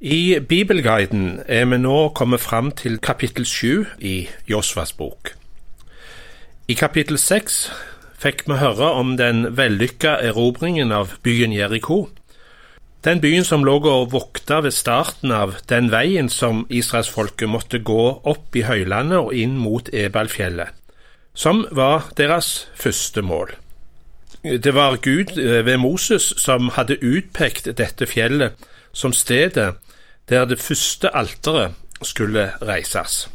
I Bibelguiden er vi nå kommet fram til kapittel sju i Josvas bok. I kapittel seks fikk vi høre om den vellykka erobringen av byen Jeriko. Den byen som lå og vokta ved starten av den veien som israelsfolket måtte gå opp i høylandet og inn mot Ebalfjellet, som var deres første mål. Det var Gud ved Moses som hadde utpekt dette fjellet som stedet der det første alteret skulle reises.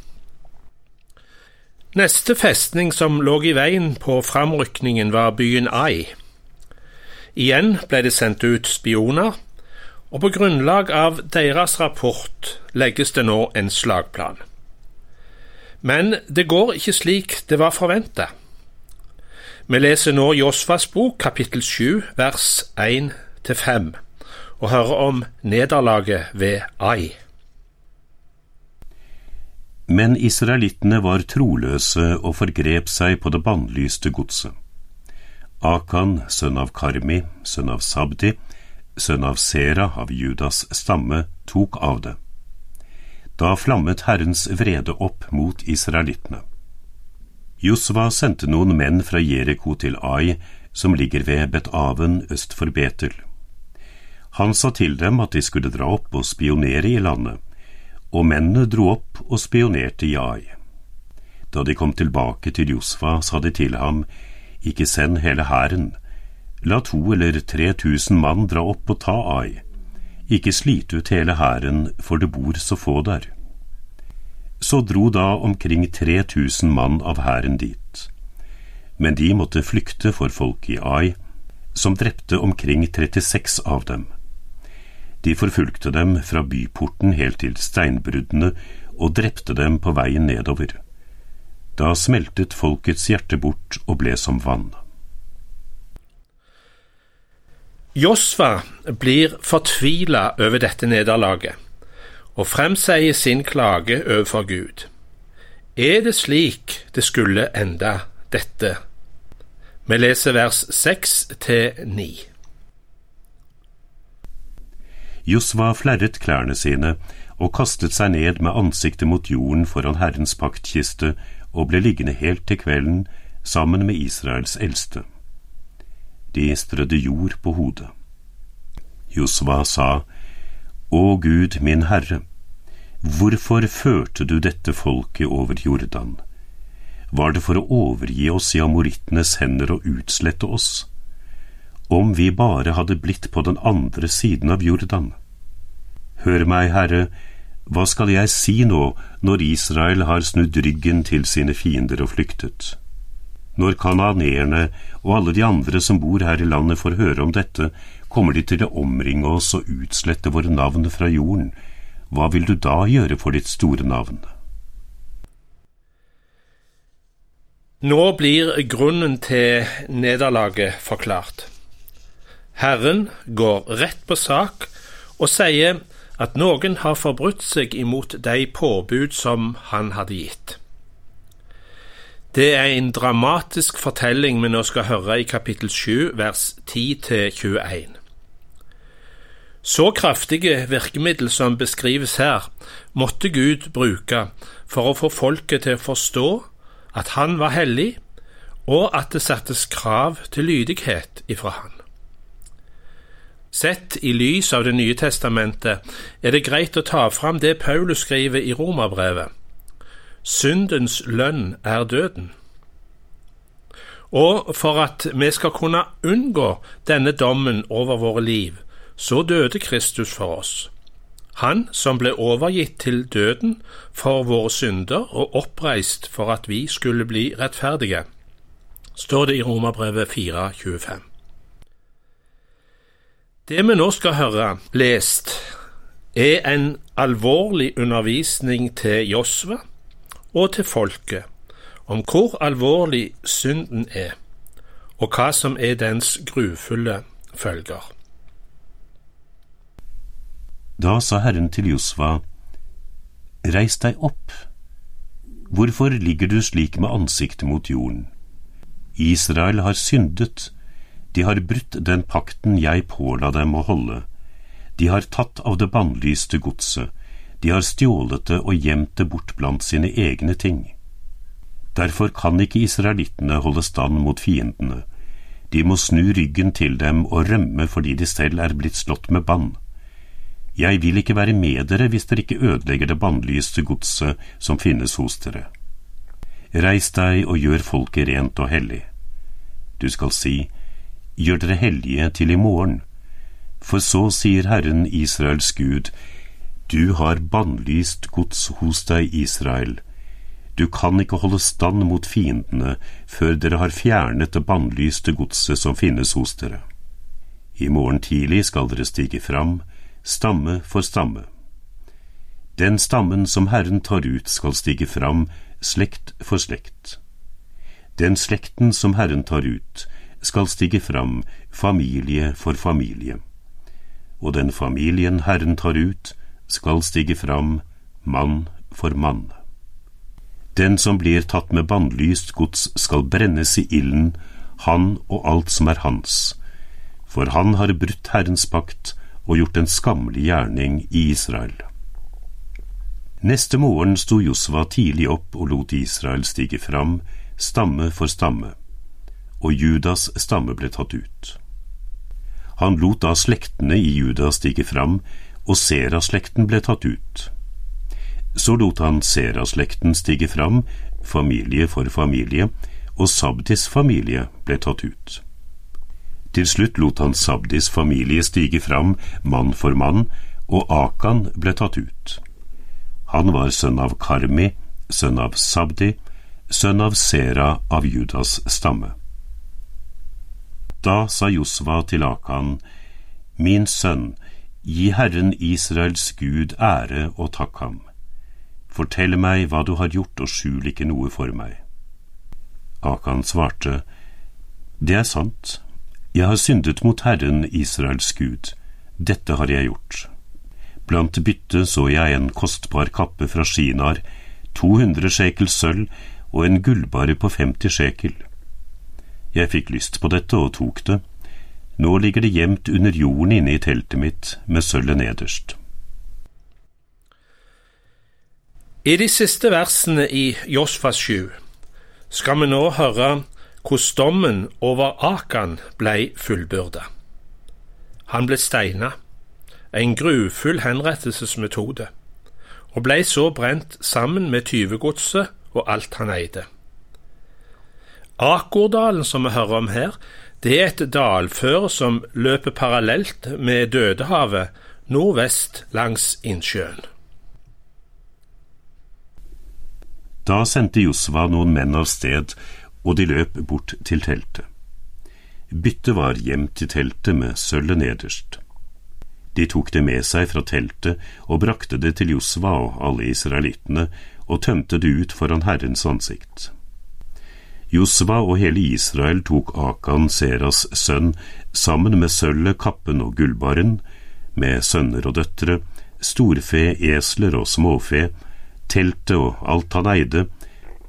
Neste festning som lå i veien på framrykningen, var byen Ai. Igjen ble det sendt ut spioner, og på grunnlag av deres rapport legges det nå en slagplan. Men det går ikke slik det var forventa. Vi leser nå Josfas bok, kapittel 7, vers 1-5 og høre om nederlaget ved Ai. Men israelittene var troløse og forgrep seg på det bannlyste godset. Akan, sønn av Karmi, sønn av Sabdi, sønn av Sera av Judas stamme, tok av det. Da flammet Herrens vrede opp mot israelittene. Josva sendte noen menn fra Jeriko til Ai, som ligger ved Bet-Aven øst for Betel. Han sa til dem at de skulle dra opp og spionere i landet, og mennene dro opp og spionerte i Ai. Da de kom tilbake til Josfa, sa de til ham, ikke send hele hæren, la to eller tre tusen mann dra opp og ta Ai, ikke slite ut hele hæren, for det bor så få der. Så dro da omkring tre tusen mann av hæren dit. Men de måtte flykte for folk i Ai, som drepte omkring 36 av dem. De forfulgte dem fra byporten helt til steinbruddene og drepte dem på veien nedover. Da smeltet folkets hjerte bort og ble som vann. Josva blir fortvila over dette nederlaget og fremsier sin klage overfor Gud. Er det slik det skulle enda, dette? Vi leser vers seks til ni. Josva flerret klærne sine og kastet seg ned med ansiktet mot jorden foran Herrens paktkiste og ble liggende helt til kvelden sammen med Israels eldste. De strødde jord på hodet. Josva sa, Å Gud, min Herre, hvorfor førte du dette folket over Jordan? Var det for å overgi oss i amorittenes hender og utslette oss? Om vi bare hadde blitt på den andre siden av Jordan. Hør meg, Herre, hva skal jeg si nå når Israel har snudd ryggen til sine fiender og flyktet? Når kananeerne og alle de andre som bor her i landet får høre om dette, kommer de til å omringe oss og utslette våre navn fra jorden. Hva vil du da gjøre for ditt store navn? Nå blir grunnen til nederlaget forklart. Herren går rett på sak og sier at noen har forbrutt seg imot de påbud som han hadde gitt. Det er en dramatisk fortelling vi nå skal høre i kapittel 7, vers 10-21. Så kraftige virkemiddel som beskrives her, måtte Gud bruke for å få folket til å forstå at han var hellig, og at det settes krav til lydighet ifra han. Sett i lys av Det nye testamentet er det greit å ta fram det Paulus skriver i Romerbrevet. Syndens lønn er døden. Og for at vi skal kunne unngå denne dommen over våre liv, så døde Kristus for oss. Han som ble overgitt til døden for våre synder og oppreist for at vi skulle bli rettferdige, står det i Romerbrevet 4,25. Det vi nå skal høre lest, er en alvorlig undervisning til Josve og til folket om hvor alvorlig synden er, og hva som er dens grufulle følger. Da sa Herren til Josva, Reis deg opp. Hvorfor ligger du slik med ansiktet mot jorden? Israel har syndet de har brutt den pakten jeg påla dem å holde. De har tatt av det bannlyste godset, de har stjålet det og gjemt det bort blant sine egne ting. Derfor kan ikke israelittene holde stand mot fiendene. De må snu ryggen til dem og rømme fordi de selv er blitt slått med bann. Jeg vil ikke være med dere hvis dere ikke ødelegger det bannlyste godset som finnes hos dere. Reis deg og gjør folket rent og hellig. Du skal si, gjør dere hellige til i morgen. For så sier Herren Israels Gud, du har bannlyst gods hos deg, Israel. Du kan ikke holde stand mot fiendene før dere har fjernet det bannlyste godset som finnes hos dere. I morgen tidlig skal dere stige fram, stamme for stamme. Den stammen som Herren tar ut, skal stige fram, slekt for slekt. Den slekten som Herren tar ut, skal stige fram, familie for familie. Og den familien Herren tar ut, skal stige fram, mann for mann. Den som blir tatt med bannlyst gods, skal brennes i ilden, han og alt som er hans, for han har brutt Herrens pakt og gjort en skammelig gjerning i Israel. Neste morgen sto Josva tidlig opp og lot Israel stige fram, stamme for stamme, og Judas stamme ble tatt ut. Han lot da slektene i Judas stige fram, og Sera-slekten ble tatt ut. Så lot han Sera-slekten stige fram, familie for familie, og Sabdis familie ble tatt ut. Til slutt lot han Sabdis familie stige fram, mann for mann, og Akan ble tatt ut. Han var sønn av Karmi, sønn av Sabdi, sønn av Sera av Judas stamme. Da sa Josva til Akan, Min sønn, gi Herren Israels Gud ære og takk ham. Fortell meg hva du har gjort, og skjul ikke noe for meg. Akan svarte, Det er sant, jeg har syndet mot Herren Israels Gud, dette har jeg gjort. Blant byttet så jeg en kostbar kappe fra Shinar, 200 sjekel sølv og en gullbare på 50 shekel. Jeg fikk lyst på dette og tok det. Nå ligger det gjemt under jorden inne i teltet mitt med sølvet nederst. I de siste versene i Josfas 7 skal vi nå høre hvordan dommen over Akan ble fullbyrda. Han ble steina en grufull henrettelsesmetode, og blei så brent sammen med tyvegodset og alt han eide. Akordalen som vi hører om her, det er et dalføre som løper parallelt med Dødehavet nordvest langs innsjøen. Da sendte Josva noen menn av sted, og de løp bort til teltet. Byttet var gjemt i teltet med sølvet nederst. De tok det med seg fra teltet og brakte det til Josva og alle israelittene og tømte det ut foran Herrens ansikt. Josva og hele Israel tok Akan, Seras sønn, sammen med sølvet, kappen og gullbaren, med sønner og døtre, storfe, esler og småfe, teltet og alt han eide,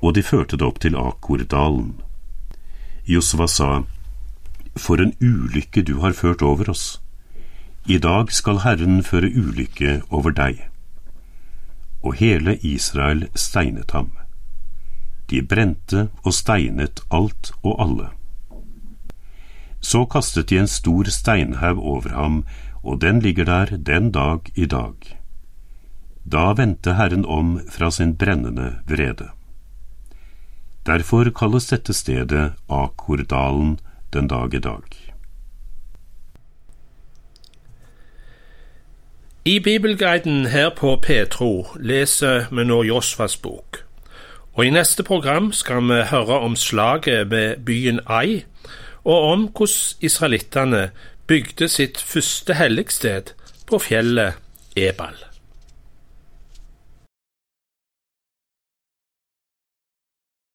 og de førte det opp til Akordalen. Josva sa, For en ulykke du har ført over oss. I dag skal Herren føre ulykke over deg. Og hele Israel steinet ham. De brente og steinet alt og alle. Så kastet de en stor steinhaug over ham, og den ligger der den dag i dag. Da vendte Herren om fra sin brennende vrede. Derfor kalles dette stedet Akordalen den dag i dag. I Bibelguiden her på Petro leser vi nå Josfas bok. Og I neste program skal vi høre om slaget ved byen Ai, og om hvordan israelittene bygde sitt første helligsted på fjellet Ebal.